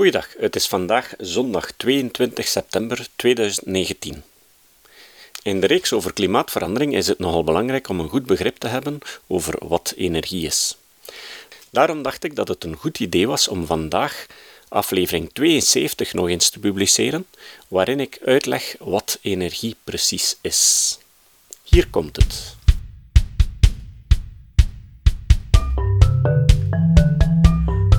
Goeiedag, het is vandaag zondag 22 september 2019. In de reeks over klimaatverandering is het nogal belangrijk om een goed begrip te hebben over wat energie is. Daarom dacht ik dat het een goed idee was om vandaag aflevering 72 nog eens te publiceren, waarin ik uitleg wat energie precies is. Hier komt het.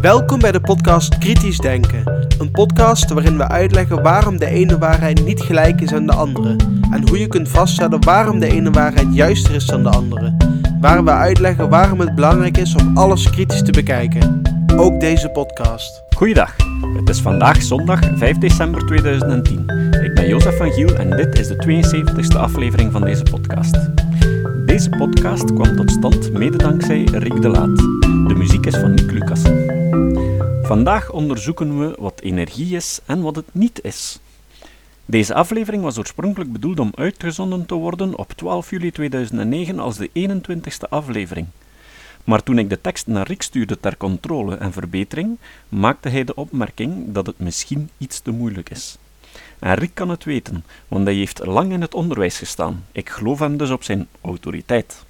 Welkom bij de podcast Kritisch Denken. Een podcast waarin we uitleggen waarom de ene waarheid niet gelijk is aan de andere. En hoe je kunt vaststellen waarom de ene waarheid juister is dan de andere. Waar we uitleggen waarom het belangrijk is om alles kritisch te bekijken. Ook deze podcast. Goeiedag, het is vandaag zondag 5 december 2010. Ik ben Jozef van Giel en dit is de 72e aflevering van deze podcast. Deze podcast kwam tot stand mede dankzij Rick de Laat. De muziek is van Nick Lucas. Vandaag onderzoeken we wat energie is en wat het niet is. Deze aflevering was oorspronkelijk bedoeld om uitgezonden te worden op 12 juli 2009 als de 21ste aflevering. Maar toen ik de tekst naar Rick stuurde ter controle en verbetering, maakte hij de opmerking dat het misschien iets te moeilijk is. En Rick kan het weten, want hij heeft lang in het onderwijs gestaan. Ik geloof hem dus op zijn autoriteit.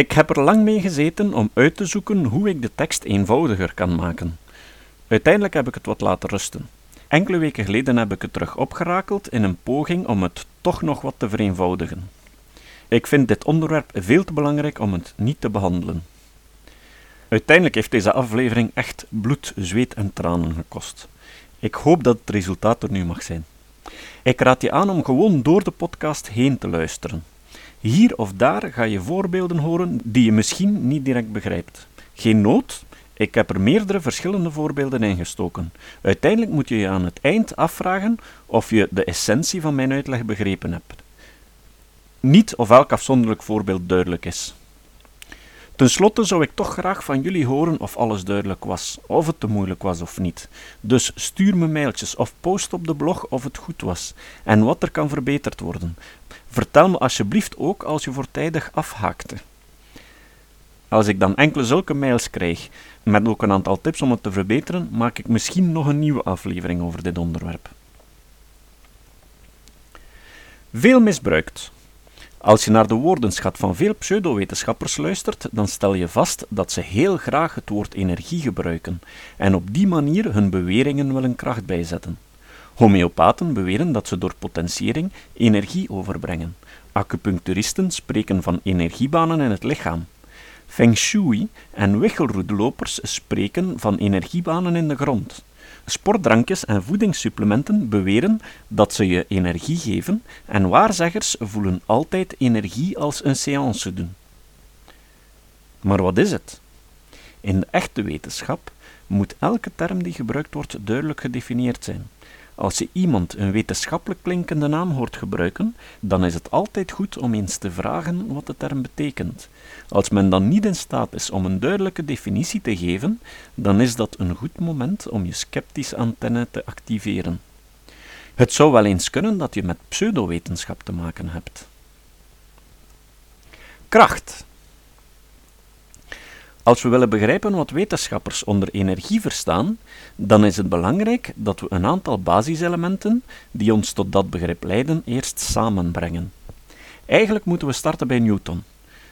Ik heb er lang mee gezeten om uit te zoeken hoe ik de tekst eenvoudiger kan maken. Uiteindelijk heb ik het wat laten rusten. Enkele weken geleden heb ik het terug opgerakeld in een poging om het toch nog wat te vereenvoudigen. Ik vind dit onderwerp veel te belangrijk om het niet te behandelen. Uiteindelijk heeft deze aflevering echt bloed, zweet en tranen gekost. Ik hoop dat het resultaat er nu mag zijn. Ik raad je aan om gewoon door de podcast heen te luisteren. Hier of daar ga je voorbeelden horen die je misschien niet direct begrijpt. Geen nood, ik heb er meerdere verschillende voorbeelden in gestoken. Uiteindelijk moet je je aan het eind afvragen of je de essentie van mijn uitleg begrepen hebt. Niet of elk afzonderlijk voorbeeld duidelijk is. Ten slotte zou ik toch graag van jullie horen of alles duidelijk was, of het te moeilijk was of niet. Dus stuur me mailtjes of post op de blog of het goed was en wat er kan verbeterd worden. Vertel me alsjeblieft ook als je voortijdig afhaakte. Als ik dan enkele zulke mails krijg, met ook een aantal tips om het te verbeteren, maak ik misschien nog een nieuwe aflevering over dit onderwerp. Veel misbruikt. Als je naar de woordenschat van veel pseudowetenschappers luistert, dan stel je vast dat ze heel graag het woord energie gebruiken en op die manier hun beweringen willen kracht bijzetten. Homeopaten beweren dat ze door potentiëring energie overbrengen. Acupuncturisten spreken van energiebanen in het lichaam. Feng Shui en wichelroedelopers spreken van energiebanen in de grond. Sportdrankjes en voedingssupplementen beweren dat ze je energie geven en waarzeggers voelen altijd energie als een séance doen. Maar wat is het? In de echte wetenschap moet elke term die gebruikt wordt duidelijk gedefinieerd zijn. Als je iemand een wetenschappelijk klinkende naam hoort gebruiken, dan is het altijd goed om eens te vragen wat de term betekent. Als men dan niet in staat is om een duidelijke definitie te geven, dan is dat een goed moment om je sceptische antenne te activeren. Het zou wel eens kunnen dat je met pseudowetenschap te maken hebt. Kracht. Als we willen begrijpen wat wetenschappers onder energie verstaan, dan is het belangrijk dat we een aantal basiselementen die ons tot dat begrip leiden eerst samenbrengen. Eigenlijk moeten we starten bij Newton.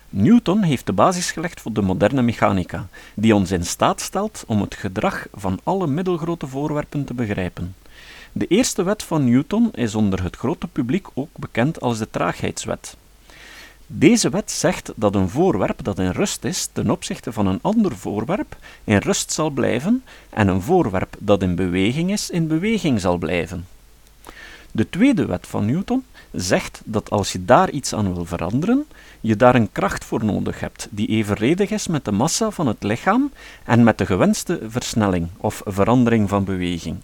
Newton heeft de basis gelegd voor de moderne mechanica, die ons in staat stelt om het gedrag van alle middelgrote voorwerpen te begrijpen. De eerste wet van Newton is onder het grote publiek ook bekend als de traagheidswet. Deze wet zegt dat een voorwerp dat in rust is ten opzichte van een ander voorwerp in rust zal blijven en een voorwerp dat in beweging is in beweging zal blijven. De tweede wet van Newton zegt dat als je daar iets aan wil veranderen, je daar een kracht voor nodig hebt die evenredig is met de massa van het lichaam en met de gewenste versnelling of verandering van beweging.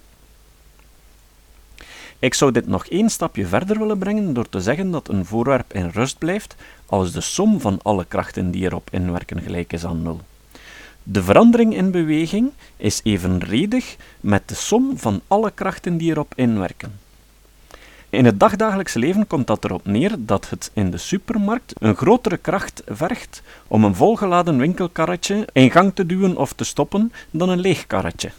Ik zou dit nog één stapje verder willen brengen door te zeggen dat een voorwerp in rust blijft als de som van alle krachten die erop inwerken gelijk is aan nul. De verandering in beweging is evenredig met de som van alle krachten die erop inwerken. In het dagdagelijkse leven komt dat erop neer dat het in de supermarkt een grotere kracht vergt om een volgeladen winkelkarretje in gang te duwen of te stoppen dan een leeg karretje.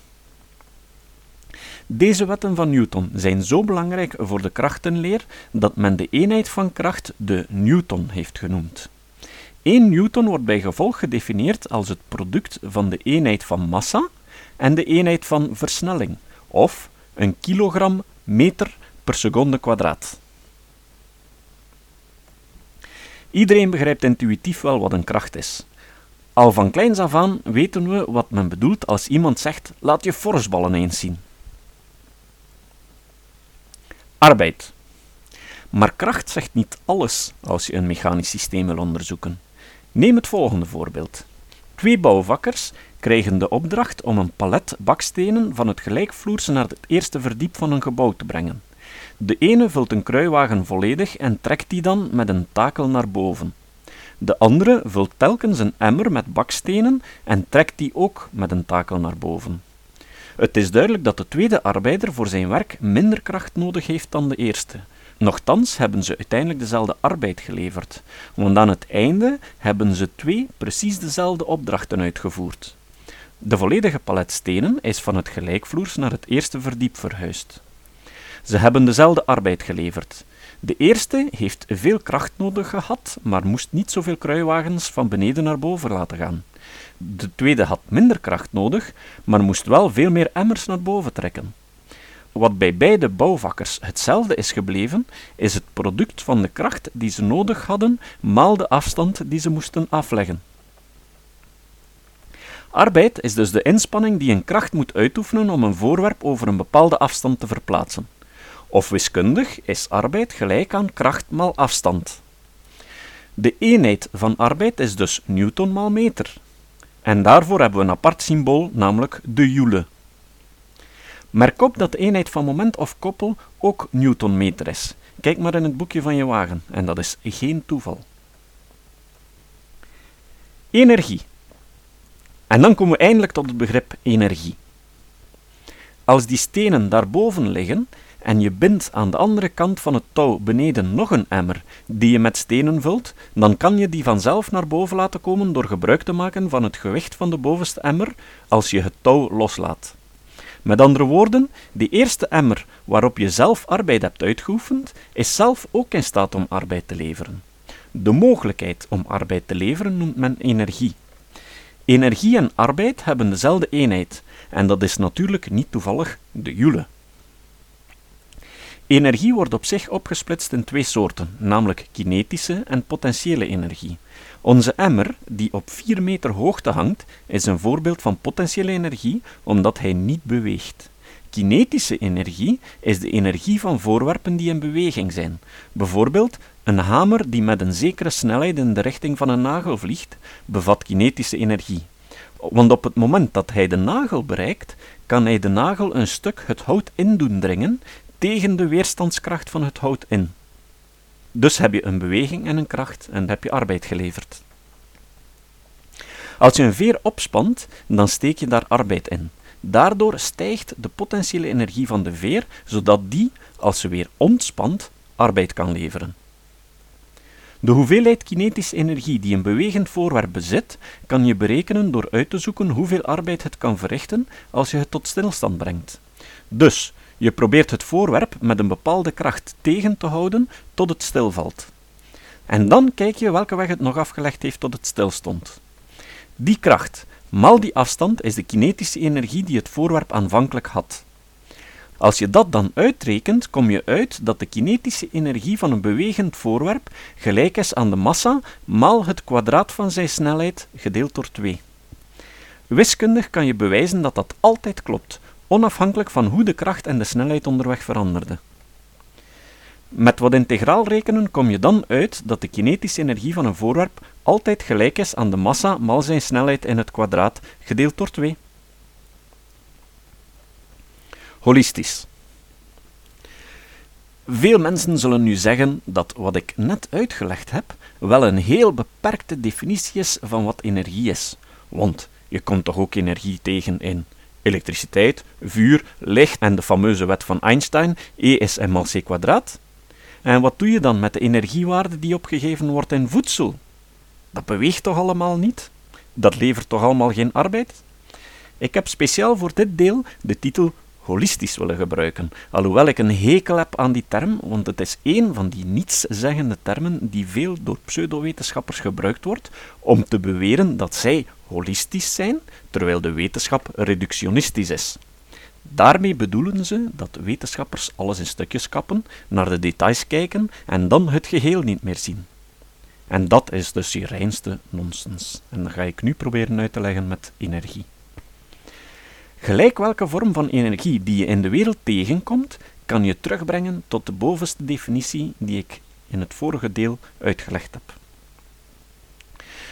Deze wetten van Newton zijn zo belangrijk voor de krachtenleer dat men de eenheid van kracht de Newton heeft genoemd. 1 newton wordt bij gevolg gedefinieerd als het product van de eenheid van massa en de eenheid van versnelling, of een kilogram meter per seconde kwadraat. Iedereen begrijpt intuïtief wel wat een kracht is. Al van kleins af aan weten we wat men bedoelt als iemand zegt: laat je forsballen eens zien. Arbeid. Maar kracht zegt niet alles als je een mechanisch systeem wil onderzoeken. Neem het volgende voorbeeld. Twee bouwvakkers krijgen de opdracht om een palet bakstenen van het gelijkvloerse naar het eerste verdiep van een gebouw te brengen. De ene vult een kruiwagen volledig en trekt die dan met een takel naar boven. De andere vult telkens een emmer met bakstenen en trekt die ook met een takel naar boven. Het is duidelijk dat de tweede arbeider voor zijn werk minder kracht nodig heeft dan de eerste. Nochtans hebben ze uiteindelijk dezelfde arbeid geleverd, want aan het einde hebben ze twee precies dezelfde opdrachten uitgevoerd. De volledige palet stenen is van het gelijkvloers naar het eerste verdiep verhuisd. Ze hebben dezelfde arbeid geleverd. De eerste heeft veel kracht nodig gehad, maar moest niet zoveel kruiwagens van beneden naar boven laten gaan. De tweede had minder kracht nodig, maar moest wel veel meer emmers naar boven trekken. Wat bij beide bouwvakkers hetzelfde is gebleven, is het product van de kracht die ze nodig hadden, maal de afstand die ze moesten afleggen. Arbeid is dus de inspanning die een kracht moet uitoefenen om een voorwerp over een bepaalde afstand te verplaatsen. Of wiskundig is arbeid gelijk aan kracht maal afstand. De eenheid van arbeid is dus newton maal meter. En daarvoor hebben we een apart symbool, namelijk de joule. Merk op dat de eenheid van moment of koppel ook newtonmeter is. Kijk maar in het boekje van je wagen, en dat is geen toeval. Energie. En dan komen we eindelijk tot het begrip energie. Als die stenen daarboven liggen en je bindt aan de andere kant van het touw beneden nog een emmer die je met stenen vult, dan kan je die vanzelf naar boven laten komen door gebruik te maken van het gewicht van de bovenste emmer als je het touw loslaat. Met andere woorden, die eerste emmer waarop je zelf arbeid hebt uitgeoefend, is zelf ook in staat om arbeid te leveren. De mogelijkheid om arbeid te leveren noemt men energie. Energie en arbeid hebben dezelfde eenheid, en dat is natuurlijk niet toevallig de joule. Energie wordt op zich opgesplitst in twee soorten, namelijk kinetische en potentiële energie. Onze emmer, die op 4 meter hoogte hangt, is een voorbeeld van potentiële energie omdat hij niet beweegt. Kinetische energie is de energie van voorwerpen die in beweging zijn. Bijvoorbeeld, een hamer die met een zekere snelheid in de richting van een nagel vliegt, bevat kinetische energie. Want op het moment dat hij de nagel bereikt, kan hij de nagel een stuk het hout in doen dringen tegen de weerstandskracht van het hout in. Dus heb je een beweging en een kracht en heb je arbeid geleverd. Als je een veer opspant, dan steek je daar arbeid in. Daardoor stijgt de potentiële energie van de veer, zodat die, als ze weer ontspant, arbeid kan leveren. De hoeveelheid kinetische energie die een bewegend voorwerp bezit, kan je berekenen door uit te zoeken hoeveel arbeid het kan verrichten als je het tot stilstand brengt. Dus, je probeert het voorwerp met een bepaalde kracht tegen te houden tot het stilvalt. En dan kijk je welke weg het nog afgelegd heeft tot het stilstond. Die kracht, mal die afstand, is de kinetische energie die het voorwerp aanvankelijk had. Als je dat dan uitrekent, kom je uit dat de kinetische energie van een bewegend voorwerp gelijk is aan de massa maal het kwadraat van zijn snelheid gedeeld door 2. Wiskundig kan je bewijzen dat dat altijd klopt, onafhankelijk van hoe de kracht en de snelheid onderweg veranderden. Met wat integraal rekenen kom je dan uit dat de kinetische energie van een voorwerp altijd gelijk is aan de massa maal zijn snelheid in het kwadraat gedeeld door 2. Holistisch. Veel mensen zullen nu zeggen dat wat ik net uitgelegd heb wel een heel beperkte definitie is van wat energie is. Want je komt toch ook energie tegen in elektriciteit, vuur, licht en de fameuze wet van Einstein, E is mc kwadraat. En wat doe je dan met de energiewaarde die opgegeven wordt in voedsel? Dat beweegt toch allemaal niet? Dat levert toch allemaal geen arbeid? Ik heb speciaal voor dit deel de titel holistisch willen gebruiken, alhoewel ik een hekel heb aan die term, want het is een van die nietszeggende termen die veel door pseudowetenschappers gebruikt wordt om te beweren dat zij holistisch zijn, terwijl de wetenschap reductionistisch is. Daarmee bedoelen ze dat wetenschappers alles in stukjes kappen, naar de details kijken en dan het geheel niet meer zien. En dat is dus je reinste nonsens. En dat ga ik nu proberen uit te leggen met energie. Gelijk welke vorm van energie die je in de wereld tegenkomt, kan je terugbrengen tot de bovenste definitie die ik in het vorige deel uitgelegd heb.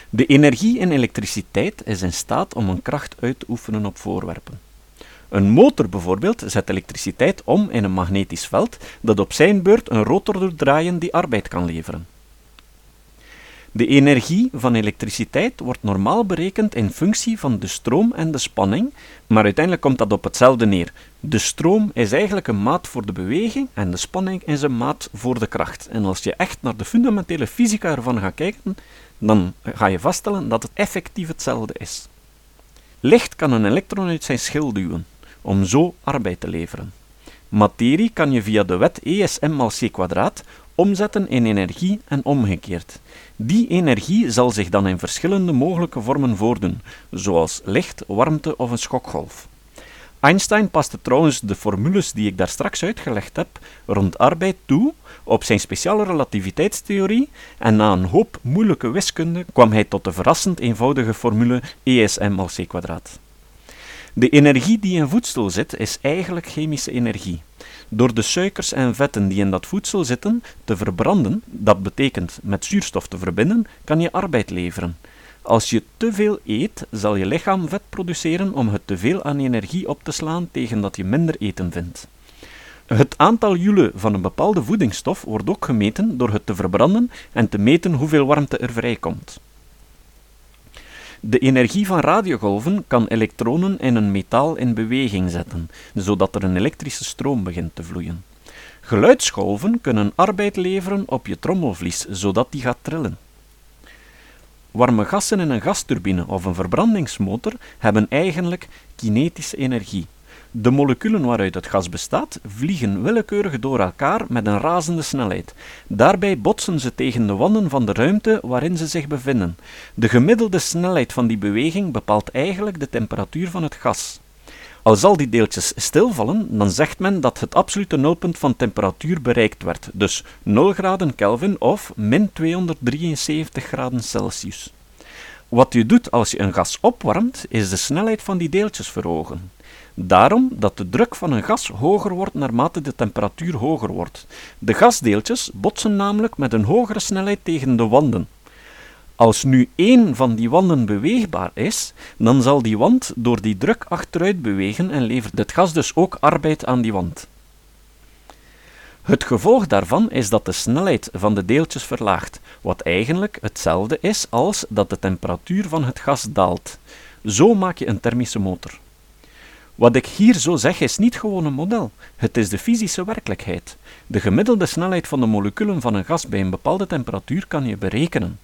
De energie in elektriciteit is in staat om een kracht uit te oefenen op voorwerpen. Een motor bijvoorbeeld zet elektriciteit om in een magnetisch veld dat op zijn beurt een rotor doet draaien die arbeid kan leveren. De energie van elektriciteit wordt normaal berekend in functie van de stroom en de spanning, maar uiteindelijk komt dat op hetzelfde neer. De stroom is eigenlijk een maat voor de beweging en de spanning is een maat voor de kracht. En als je echt naar de fundamentele fysica ervan gaat kijken, dan ga je vaststellen dat het effectief hetzelfde is. Licht kan een elektron uit zijn schil duwen, om zo arbeid te leveren. Materie kan je via de wet ESM mal c kwadraat omzetten in energie en omgekeerd. Die energie zal zich dan in verschillende mogelijke vormen voordoen, zoals licht, warmte of een schokgolf. Einstein paste trouwens de formules die ik daar straks uitgelegd heb rond arbeid toe op zijn speciale relativiteitstheorie en na een hoop moeilijke wiskunde kwam hij tot de verrassend eenvoudige formule ESM c. De energie die in voedsel zit is eigenlijk chemische energie. Door de suikers en vetten die in dat voedsel zitten te verbranden, dat betekent met zuurstof te verbinden, kan je arbeid leveren. Als je te veel eet, zal je lichaam vet produceren om het te veel aan energie op te slaan tegen dat je minder eten vindt. Het aantal joule van een bepaalde voedingsstof wordt ook gemeten door het te verbranden en te meten hoeveel warmte er vrijkomt. De energie van radiogolven kan elektronen in een metaal in beweging zetten, zodat er een elektrische stroom begint te vloeien. Geluidsgolven kunnen arbeid leveren op je trommelvlies, zodat die gaat trillen. Warme gassen in een gasturbine of een verbrandingsmotor hebben eigenlijk kinetische energie. De moleculen waaruit het gas bestaat vliegen willekeurig door elkaar met een razende snelheid. Daarbij botsen ze tegen de wanden van de ruimte waarin ze zich bevinden. De gemiddelde snelheid van die beweging bepaalt eigenlijk de temperatuur van het gas. Als al die deeltjes stilvallen, dan zegt men dat het absolute nulpunt van temperatuur bereikt werd, dus 0 graden Kelvin of min 273 graden Celsius. Wat je doet als je een gas opwarmt, is de snelheid van die deeltjes verhogen. Daarom dat de druk van een gas hoger wordt naarmate de temperatuur hoger wordt. De gasdeeltjes botsen namelijk met een hogere snelheid tegen de wanden. Als nu één van die wanden beweegbaar is, dan zal die wand door die druk achteruit bewegen en levert het gas dus ook arbeid aan die wand. Het gevolg daarvan is dat de snelheid van de deeltjes verlaagt, wat eigenlijk hetzelfde is als dat de temperatuur van het gas daalt. Zo maak je een thermische motor. Wat ik hier zo zeg is niet gewoon een model, het is de fysische werkelijkheid. De gemiddelde snelheid van de moleculen van een gas bij een bepaalde temperatuur kan je berekenen.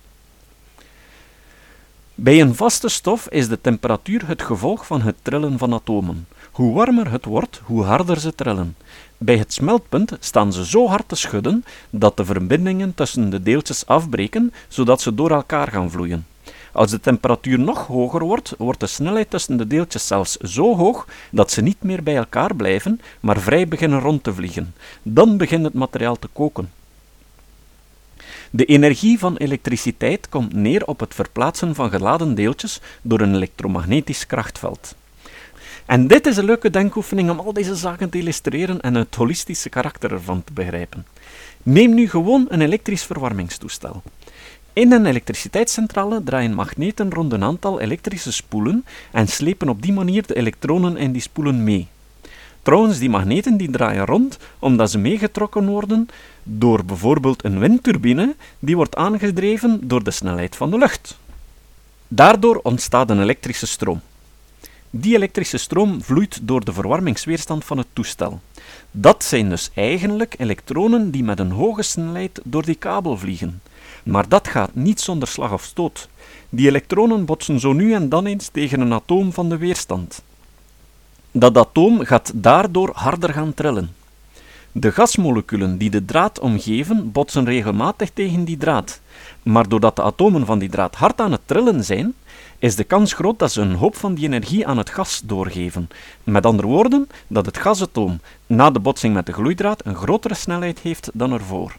Bij een vaste stof is de temperatuur het gevolg van het trillen van atomen. Hoe warmer het wordt, hoe harder ze trillen. Bij het smeltpunt staan ze zo hard te schudden dat de verbindingen tussen de deeltjes afbreken, zodat ze door elkaar gaan vloeien. Als de temperatuur nog hoger wordt, wordt de snelheid tussen de deeltjes zelfs zo hoog dat ze niet meer bij elkaar blijven, maar vrij beginnen rond te vliegen. Dan begint het materiaal te koken. De energie van elektriciteit komt neer op het verplaatsen van geladen deeltjes door een elektromagnetisch krachtveld. En dit is een leuke denkoefening om al deze zaken te illustreren en het holistische karakter ervan te begrijpen. Neem nu gewoon een elektrisch verwarmingstoestel. In een elektriciteitscentrale draaien magneten rond een aantal elektrische spoelen en slepen op die manier de elektronen in die spoelen mee. Trouwens, die magneten die draaien rond omdat ze meegetrokken worden door bijvoorbeeld een windturbine die wordt aangedreven door de snelheid van de lucht. Daardoor ontstaat een elektrische stroom. Die elektrische stroom vloeit door de verwarmingsweerstand van het toestel. Dat zijn dus eigenlijk elektronen die met een hoge snelheid door die kabel vliegen. Maar dat gaat niet zonder slag of stoot. Die elektronen botsen zo nu en dan eens tegen een atoom van de weerstand. Dat atoom gaat daardoor harder gaan trillen. De gasmoleculen die de draad omgeven botsen regelmatig tegen die draad, maar doordat de atomen van die draad hard aan het trillen zijn, is de kans groot dat ze een hoop van die energie aan het gas doorgeven. Met andere woorden, dat het gasatoom na de botsing met de gloeidraad een grotere snelheid heeft dan ervoor.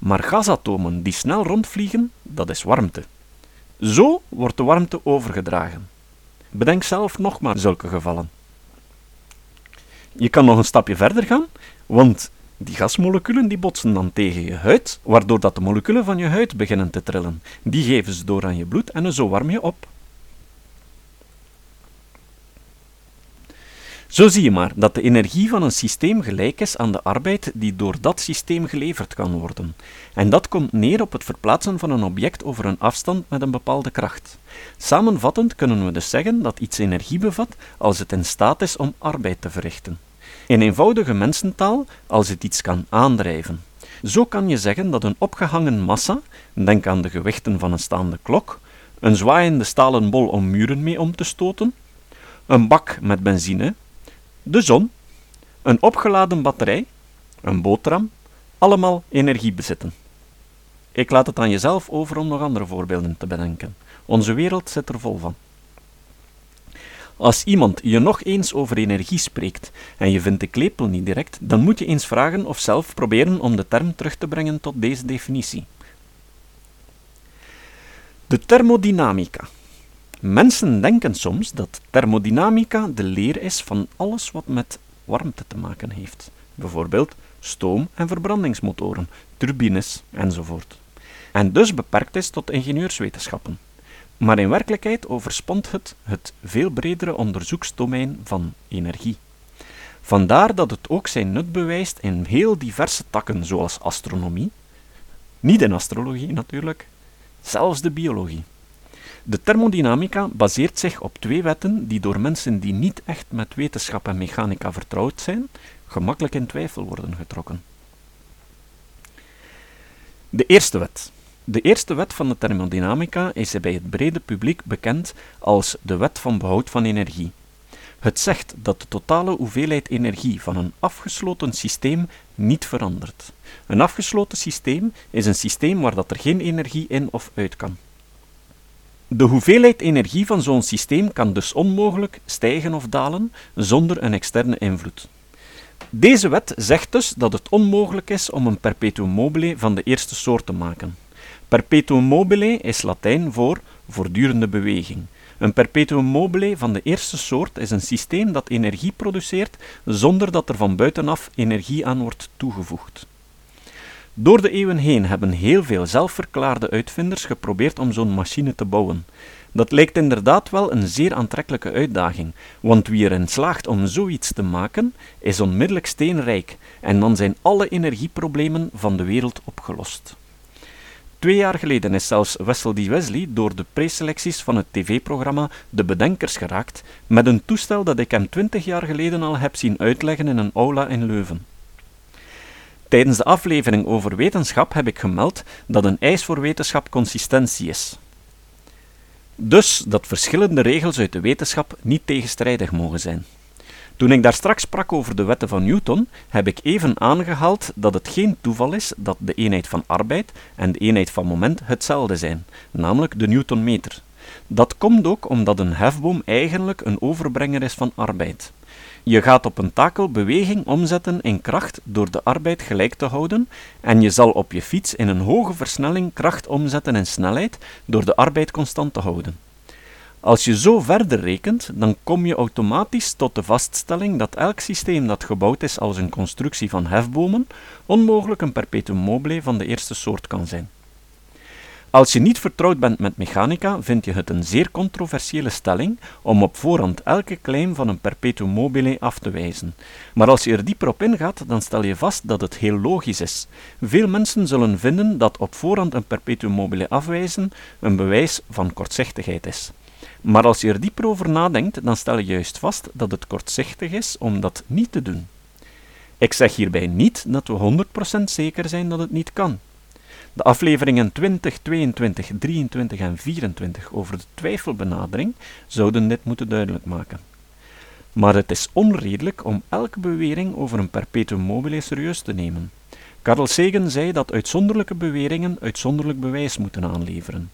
Maar gasatomen die snel rondvliegen, dat is warmte. Zo wordt de warmte overgedragen. Bedenk zelf nog maar zulke gevallen. Je kan nog een stapje verder gaan, want die gasmoleculen die botsen dan tegen je huid, waardoor dat de moleculen van je huid beginnen te trillen. Die geven ze door aan je bloed en zo warm je op. Zo zie je maar dat de energie van een systeem gelijk is aan de arbeid die door dat systeem geleverd kan worden. En dat komt neer op het verplaatsen van een object over een afstand met een bepaalde kracht. Samenvattend kunnen we dus zeggen dat iets energie bevat als het in staat is om arbeid te verrichten. In eenvoudige mensentaal als het iets kan aandrijven. Zo kan je zeggen dat een opgehangen massa, denk aan de gewichten van een staande klok, een zwaaiende stalen bol om muren mee om te stoten, een bak met benzine, de zon, een opgeladen batterij, een boterham, allemaal energie bezitten. Ik laat het aan jezelf over om nog andere voorbeelden te bedenken. Onze wereld zit er vol van. Als iemand je nog eens over energie spreekt en je vindt de klepel niet direct, dan moet je eens vragen of zelf proberen om de term terug te brengen tot deze definitie. De thermodynamica. Mensen denken soms dat thermodynamica de leer is van alles wat met warmte te maken heeft, bijvoorbeeld stoom- en verbrandingsmotoren, turbines enzovoort, en dus beperkt is tot ingenieurswetenschappen. Maar in werkelijkheid overspant het het veel bredere onderzoeksdomein van energie. Vandaar dat het ook zijn nut bewijst in heel diverse takken, zoals astronomie, niet in astrologie natuurlijk, zelfs de biologie. De thermodynamica baseert zich op twee wetten die door mensen die niet echt met wetenschap en mechanica vertrouwd zijn, gemakkelijk in twijfel worden getrokken. De eerste wet. De eerste wet van de thermodynamica is bij het brede publiek bekend als de wet van behoud van energie. Het zegt dat de totale hoeveelheid energie van een afgesloten systeem niet verandert. Een afgesloten systeem is een systeem waar dat er geen energie in of uit kan. De hoeveelheid energie van zo'n systeem kan dus onmogelijk stijgen of dalen zonder een externe invloed. Deze wet zegt dus dat het onmogelijk is om een perpetuum mobile van de eerste soort te maken. Perpetuum mobile is Latijn voor voortdurende beweging. Een perpetuum mobile van de eerste soort is een systeem dat energie produceert zonder dat er van buitenaf energie aan wordt toegevoegd. Door de eeuwen heen hebben heel veel zelfverklaarde uitvinders geprobeerd om zo'n machine te bouwen. Dat lijkt inderdaad wel een zeer aantrekkelijke uitdaging, want wie erin slaagt om zoiets te maken, is onmiddellijk steenrijk en dan zijn alle energieproblemen van de wereld opgelost. Twee jaar geleden is zelfs Wessel D. Wesley door de preselecties van het tv-programma De Bedenkers geraakt met een toestel dat ik hem twintig jaar geleden al heb zien uitleggen in een aula in Leuven. Tijdens de aflevering over wetenschap heb ik gemeld dat een eis voor wetenschap consistentie is. Dus dat verschillende regels uit de wetenschap niet tegenstrijdig mogen zijn. Toen ik daar straks sprak over de wetten van Newton, heb ik even aangehaald dat het geen toeval is dat de eenheid van arbeid en de eenheid van moment hetzelfde zijn, namelijk de Newtonmeter. Dat komt ook omdat een hefboom eigenlijk een overbrenger is van arbeid. Je gaat op een takel beweging omzetten in kracht door de arbeid gelijk te houden en je zal op je fiets in een hoge versnelling kracht omzetten in snelheid door de arbeid constant te houden. Als je zo verder rekent, dan kom je automatisch tot de vaststelling dat elk systeem dat gebouwd is als een constructie van hefbomen onmogelijk een perpetuum mobile van de eerste soort kan zijn. Als je niet vertrouwd bent met mechanica, vind je het een zeer controversiële stelling om op voorhand elke claim van een perpetuum mobile af te wijzen. Maar als je er dieper op ingaat, dan stel je vast dat het heel logisch is. Veel mensen zullen vinden dat op voorhand een perpetuum mobile afwijzen een bewijs van kortzichtigheid is. Maar als je er dieper over nadenkt, dan stel je juist vast dat het kortzichtig is om dat niet te doen. Ik zeg hierbij niet dat we 100% zeker zijn dat het niet kan. De afleveringen 20, 22, 23 en 24 over de twijfelbenadering zouden dit moeten duidelijk maken. maar het is onredelijk om elke bewering over een perpetuum mobile serieus te nemen. Carl Sagan zei dat uitzonderlijke beweringen uitzonderlijk bewijs moeten aanleveren.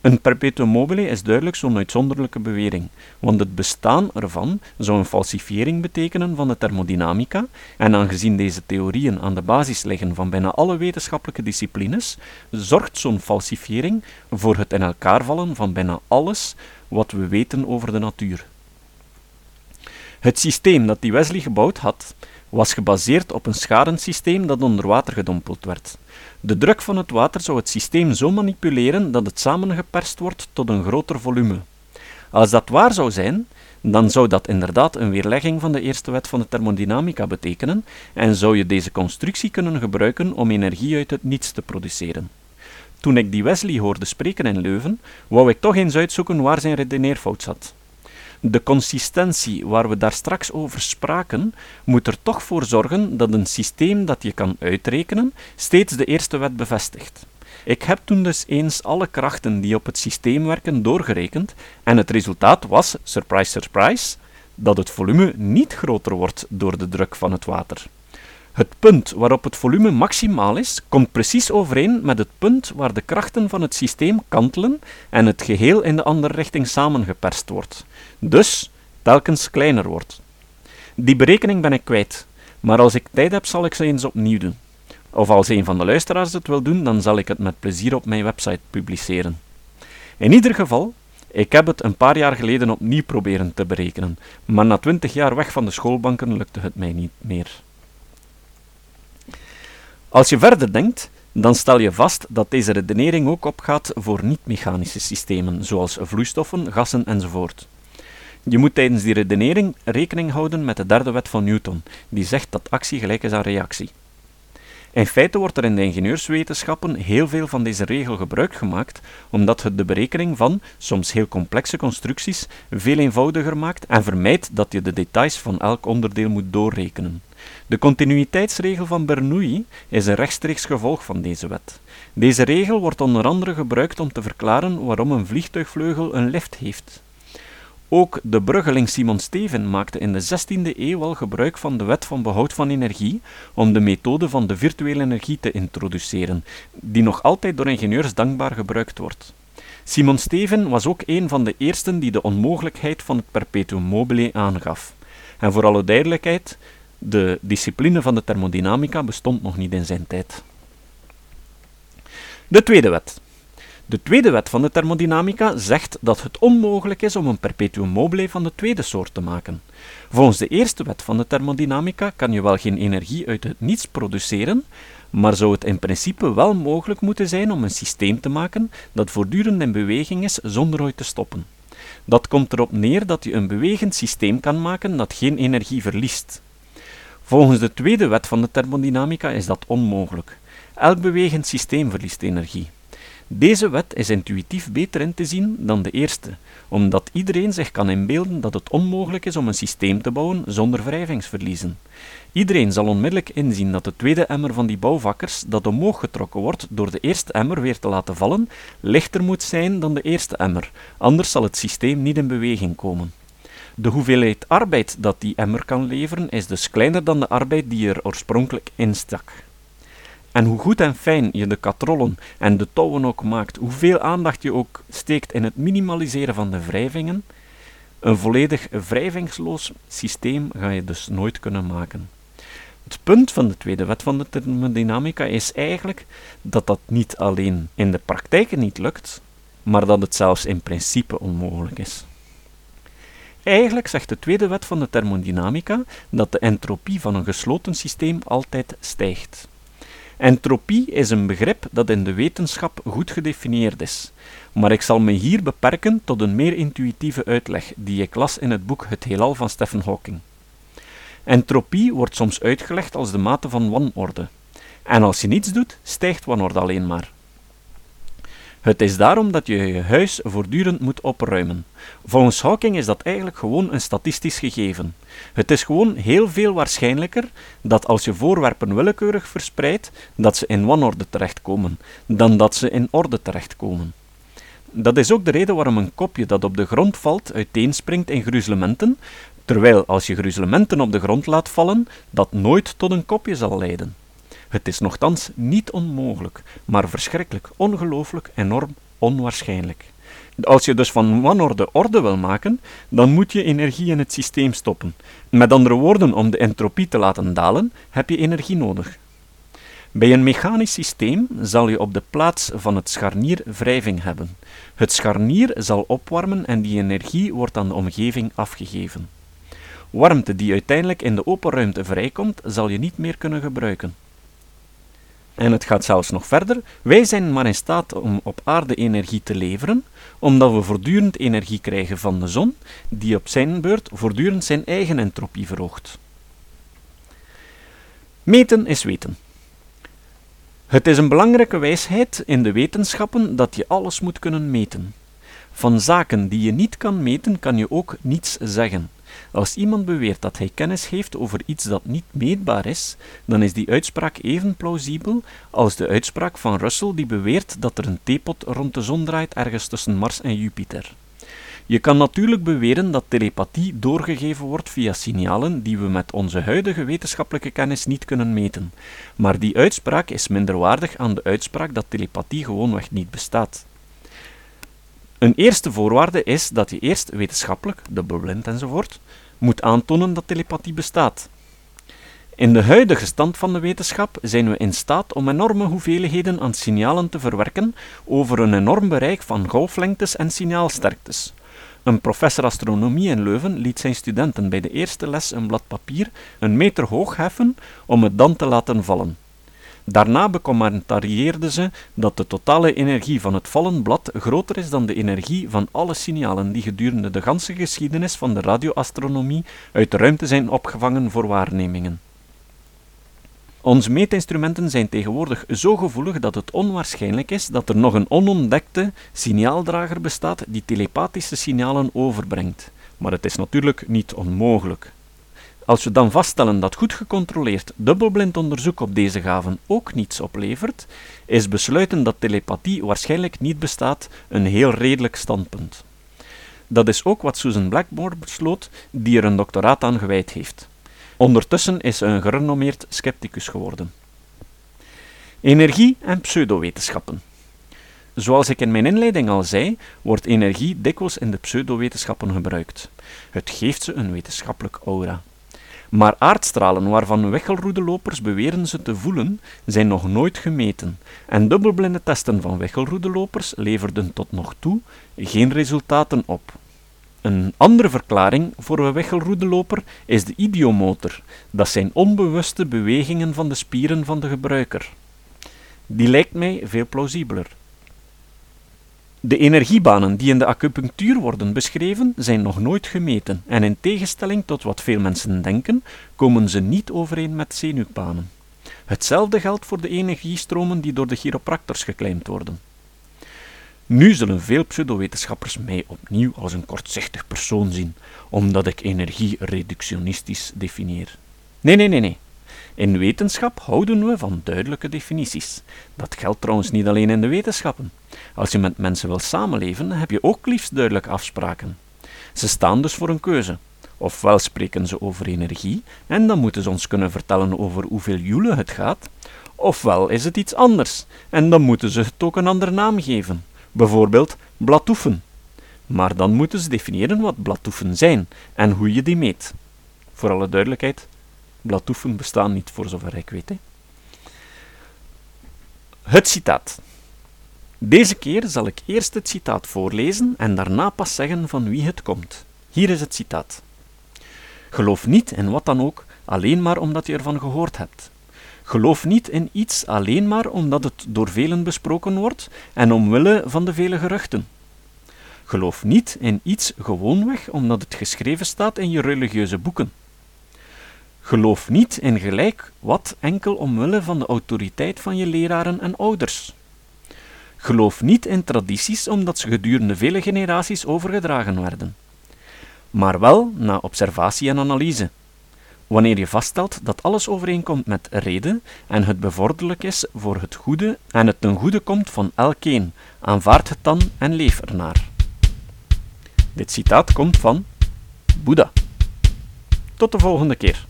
Een perpetuum mobile is duidelijk zo'n uitzonderlijke bewering, want het bestaan ervan zou een falsifiering betekenen van de thermodynamica, en aangezien deze theorieën aan de basis liggen van bijna alle wetenschappelijke disciplines, zorgt zo'n falsifiering voor het in elkaar vallen van bijna alles wat we weten over de natuur. Het systeem dat die Wesley gebouwd had, was gebaseerd op een schadensysteem dat onder water gedompeld werd. De druk van het water zou het systeem zo manipuleren dat het samengeperst wordt tot een groter volume. Als dat waar zou zijn, dan zou dat inderdaad een weerlegging van de eerste wet van de thermodynamica betekenen en zou je deze constructie kunnen gebruiken om energie uit het niets te produceren. Toen ik die Wesley hoorde spreken in Leuven, wou ik toch eens uitzoeken waar zijn redeneerfout zat. De consistentie waar we daar straks over spraken, moet er toch voor zorgen dat een systeem dat je kan uitrekenen steeds de eerste wet bevestigt. Ik heb toen dus eens alle krachten die op het systeem werken doorgerekend en het resultaat was, surprise surprise, dat het volume niet groter wordt door de druk van het water. Het punt waarop het volume maximaal is, komt precies overeen met het punt waar de krachten van het systeem kantelen en het geheel in de andere richting samengeperst wordt. Dus telkens kleiner wordt. Die berekening ben ik kwijt, maar als ik tijd heb, zal ik ze eens opnieuw doen. Of als een van de luisteraars het wil doen, dan zal ik het met plezier op mijn website publiceren. In ieder geval, ik heb het een paar jaar geleden opnieuw proberen te berekenen, maar na twintig jaar weg van de schoolbanken lukte het mij niet meer. Als je verder denkt, dan stel je vast dat deze redenering ook opgaat voor niet-mechanische systemen, zoals vloeistoffen, gassen enzovoort. Je moet tijdens die redenering rekening houden met de derde wet van Newton, die zegt dat actie gelijk is aan reactie. In feite wordt er in de ingenieurswetenschappen heel veel van deze regel gebruik gemaakt, omdat het de berekening van, soms heel complexe constructies, veel eenvoudiger maakt en vermijdt dat je de details van elk onderdeel moet doorrekenen. De continuïteitsregel van Bernoulli is een rechtstreeks gevolg van deze wet. Deze regel wordt onder andere gebruikt om te verklaren waarom een vliegtuigvleugel een lift heeft. Ook de bruggeling Simon Steven maakte in de 16e eeuw al gebruik van de wet van behoud van energie om de methode van de virtuele energie te introduceren, die nog altijd door ingenieurs dankbaar gebruikt wordt. Simon Steven was ook een van de eersten die de onmogelijkheid van het perpetuum mobile aangaf. En voor alle duidelijkheid, de discipline van de thermodynamica bestond nog niet in zijn tijd. De tweede wet. De tweede wet van de thermodynamica zegt dat het onmogelijk is om een perpetuum mobile van de tweede soort te maken. Volgens de eerste wet van de thermodynamica kan je wel geen energie uit het niets produceren, maar zou het in principe wel mogelijk moeten zijn om een systeem te maken dat voortdurend in beweging is zonder ooit te stoppen. Dat komt erop neer dat je een bewegend systeem kan maken dat geen energie verliest. Volgens de tweede wet van de thermodynamica is dat onmogelijk. Elk bewegend systeem verliest energie. Deze wet is intuïtief beter in te zien dan de eerste, omdat iedereen zich kan inbeelden dat het onmogelijk is om een systeem te bouwen zonder wrijvingsverliezen. Iedereen zal onmiddellijk inzien dat de tweede emmer van die bouwvakkers, dat omhoog getrokken wordt door de eerste emmer weer te laten vallen, lichter moet zijn dan de eerste emmer, anders zal het systeem niet in beweging komen. De hoeveelheid arbeid dat die emmer kan leveren is dus kleiner dan de arbeid die er oorspronkelijk in stak. En hoe goed en fijn je de katrollen en de touwen ook maakt, hoeveel aandacht je ook steekt in het minimaliseren van de wrijvingen, een volledig wrijvingsloos systeem ga je dus nooit kunnen maken. Het punt van de tweede wet van de thermodynamica is eigenlijk dat dat niet alleen in de praktijk niet lukt, maar dat het zelfs in principe onmogelijk is. Eigenlijk zegt de tweede wet van de thermodynamica dat de entropie van een gesloten systeem altijd stijgt. Entropie is een begrip dat in de wetenschap goed gedefinieerd is, maar ik zal me hier beperken tot een meer intuïtieve uitleg die ik las in het boek Het Heelal van Stephen Hawking. Entropie wordt soms uitgelegd als de mate van wanorde. En als je niets doet, stijgt wanorde alleen maar. Het is daarom dat je je huis voortdurend moet opruimen. Volgens Hawking is dat eigenlijk gewoon een statistisch gegeven. Het is gewoon heel veel waarschijnlijker dat als je voorwerpen willekeurig verspreidt, dat ze in wanorde terechtkomen, dan dat ze in orde terechtkomen. Dat is ook de reden waarom een kopje dat op de grond valt uiteenspringt in gruzelementen, terwijl als je gruzelementen op de grond laat vallen, dat nooit tot een kopje zal leiden. Het is nogthans niet onmogelijk, maar verschrikkelijk, ongelooflijk, enorm onwaarschijnlijk. Als je dus van wanorde orde wil maken, dan moet je energie in het systeem stoppen. Met andere woorden, om de entropie te laten dalen, heb je energie nodig. Bij een mechanisch systeem zal je op de plaats van het scharnier wrijving hebben. Het scharnier zal opwarmen en die energie wordt aan de omgeving afgegeven. Warmte die uiteindelijk in de open ruimte vrijkomt, zal je niet meer kunnen gebruiken. En het gaat zelfs nog verder. Wij zijn maar in staat om op aarde energie te leveren, omdat we voortdurend energie krijgen van de zon, die op zijn beurt voortdurend zijn eigen entropie verhoogt. Meten is weten. Het is een belangrijke wijsheid in de wetenschappen dat je alles moet kunnen meten. Van zaken die je niet kan meten, kan je ook niets zeggen. Als iemand beweert dat hij kennis heeft over iets dat niet meetbaar is, dan is die uitspraak even plausibel als de uitspraak van Russell die beweert dat er een theepot rond de zon draait ergens tussen Mars en Jupiter. Je kan natuurlijk beweren dat telepathie doorgegeven wordt via signalen die we met onze huidige wetenschappelijke kennis niet kunnen meten, maar die uitspraak is minderwaardig aan de uitspraak dat telepathie gewoonweg niet bestaat. Een eerste voorwaarde is dat je eerst wetenschappelijk, dubbelblind enzovoort, moet aantonen dat telepathie bestaat. In de huidige stand van de wetenschap zijn we in staat om enorme hoeveelheden aan signalen te verwerken over een enorm bereik van golflengtes en signaalsterktes. Een professor astronomie in Leuven liet zijn studenten bij de eerste les een blad papier een meter hoog heffen om het dan te laten vallen. Daarna becommentarieerden ze dat de totale energie van het vallen blad groter is dan de energie van alle signalen die gedurende de ganse geschiedenis van de radioastronomie uit de ruimte zijn opgevangen voor waarnemingen. Onze meetinstrumenten zijn tegenwoordig zo gevoelig dat het onwaarschijnlijk is dat er nog een onontdekte signaaldrager bestaat die telepathische signalen overbrengt. Maar het is natuurlijk niet onmogelijk. Als we dan vaststellen dat goed gecontroleerd dubbelblind onderzoek op deze gaven ook niets oplevert, is besluiten dat telepathie waarschijnlijk niet bestaat een heel redelijk standpunt. Dat is ook wat Susan Blackmore besloot, die er een doctoraat aan gewijd heeft. Ondertussen is ze een gerenommeerd scepticus geworden. Energie en pseudowetenschappen. Zoals ik in mijn inleiding al zei, wordt energie dikwijls in de pseudowetenschappen gebruikt. Het geeft ze een wetenschappelijk aura. Maar aardstralen waarvan weggelroedelopers beweren ze te voelen, zijn nog nooit gemeten, en dubbelblinde testen van weggelroedelopers leverden tot nog toe geen resultaten op. Een andere verklaring voor een weggelroedeloper is de idiomotor, dat zijn onbewuste bewegingen van de spieren van de gebruiker. Die lijkt mij veel plausibeler. De energiebanen die in de acupunctuur worden beschreven, zijn nog nooit gemeten en in tegenstelling tot wat veel mensen denken, komen ze niet overeen met zenuwbanen. Hetzelfde geldt voor de energiestromen die door de chiropractors geclaimd worden. Nu zullen veel pseudowetenschappers mij opnieuw als een kortzichtig persoon zien, omdat ik energie reductionistisch definieer. Nee, nee, nee, nee. In wetenschap houden we van duidelijke definities. Dat geldt trouwens niet alleen in de wetenschappen. Als je met mensen wil samenleven, heb je ook liefst duidelijke afspraken. Ze staan dus voor een keuze. Ofwel spreken ze over energie, en dan moeten ze ons kunnen vertellen over hoeveel joule het gaat, ofwel is het iets anders, en dan moeten ze het ook een andere naam geven, bijvoorbeeld bladtoefen. Maar dan moeten ze definiëren wat bladtoefen zijn en hoe je die meet. Voor alle duidelijkheid, Bladtoefen bestaan niet, voor zover ik weet. Hè. Het citaat. Deze keer zal ik eerst het citaat voorlezen en daarna pas zeggen van wie het komt. Hier is het citaat. Geloof niet in wat dan ook, alleen maar omdat je ervan gehoord hebt. Geloof niet in iets alleen maar omdat het door velen besproken wordt en omwille van de vele geruchten. Geloof niet in iets gewoonweg omdat het geschreven staat in je religieuze boeken. Geloof niet in gelijk wat enkel omwille van de autoriteit van je leraren en ouders. Geloof niet in tradities omdat ze gedurende vele generaties overgedragen werden, maar wel na observatie en analyse. Wanneer je vaststelt dat alles overeenkomt met reden en het bevorderlijk is voor het goede en het ten goede komt van elkeen, aanvaard het dan en leef ernaar. Dit citaat komt van Boeddha. Tot de volgende keer.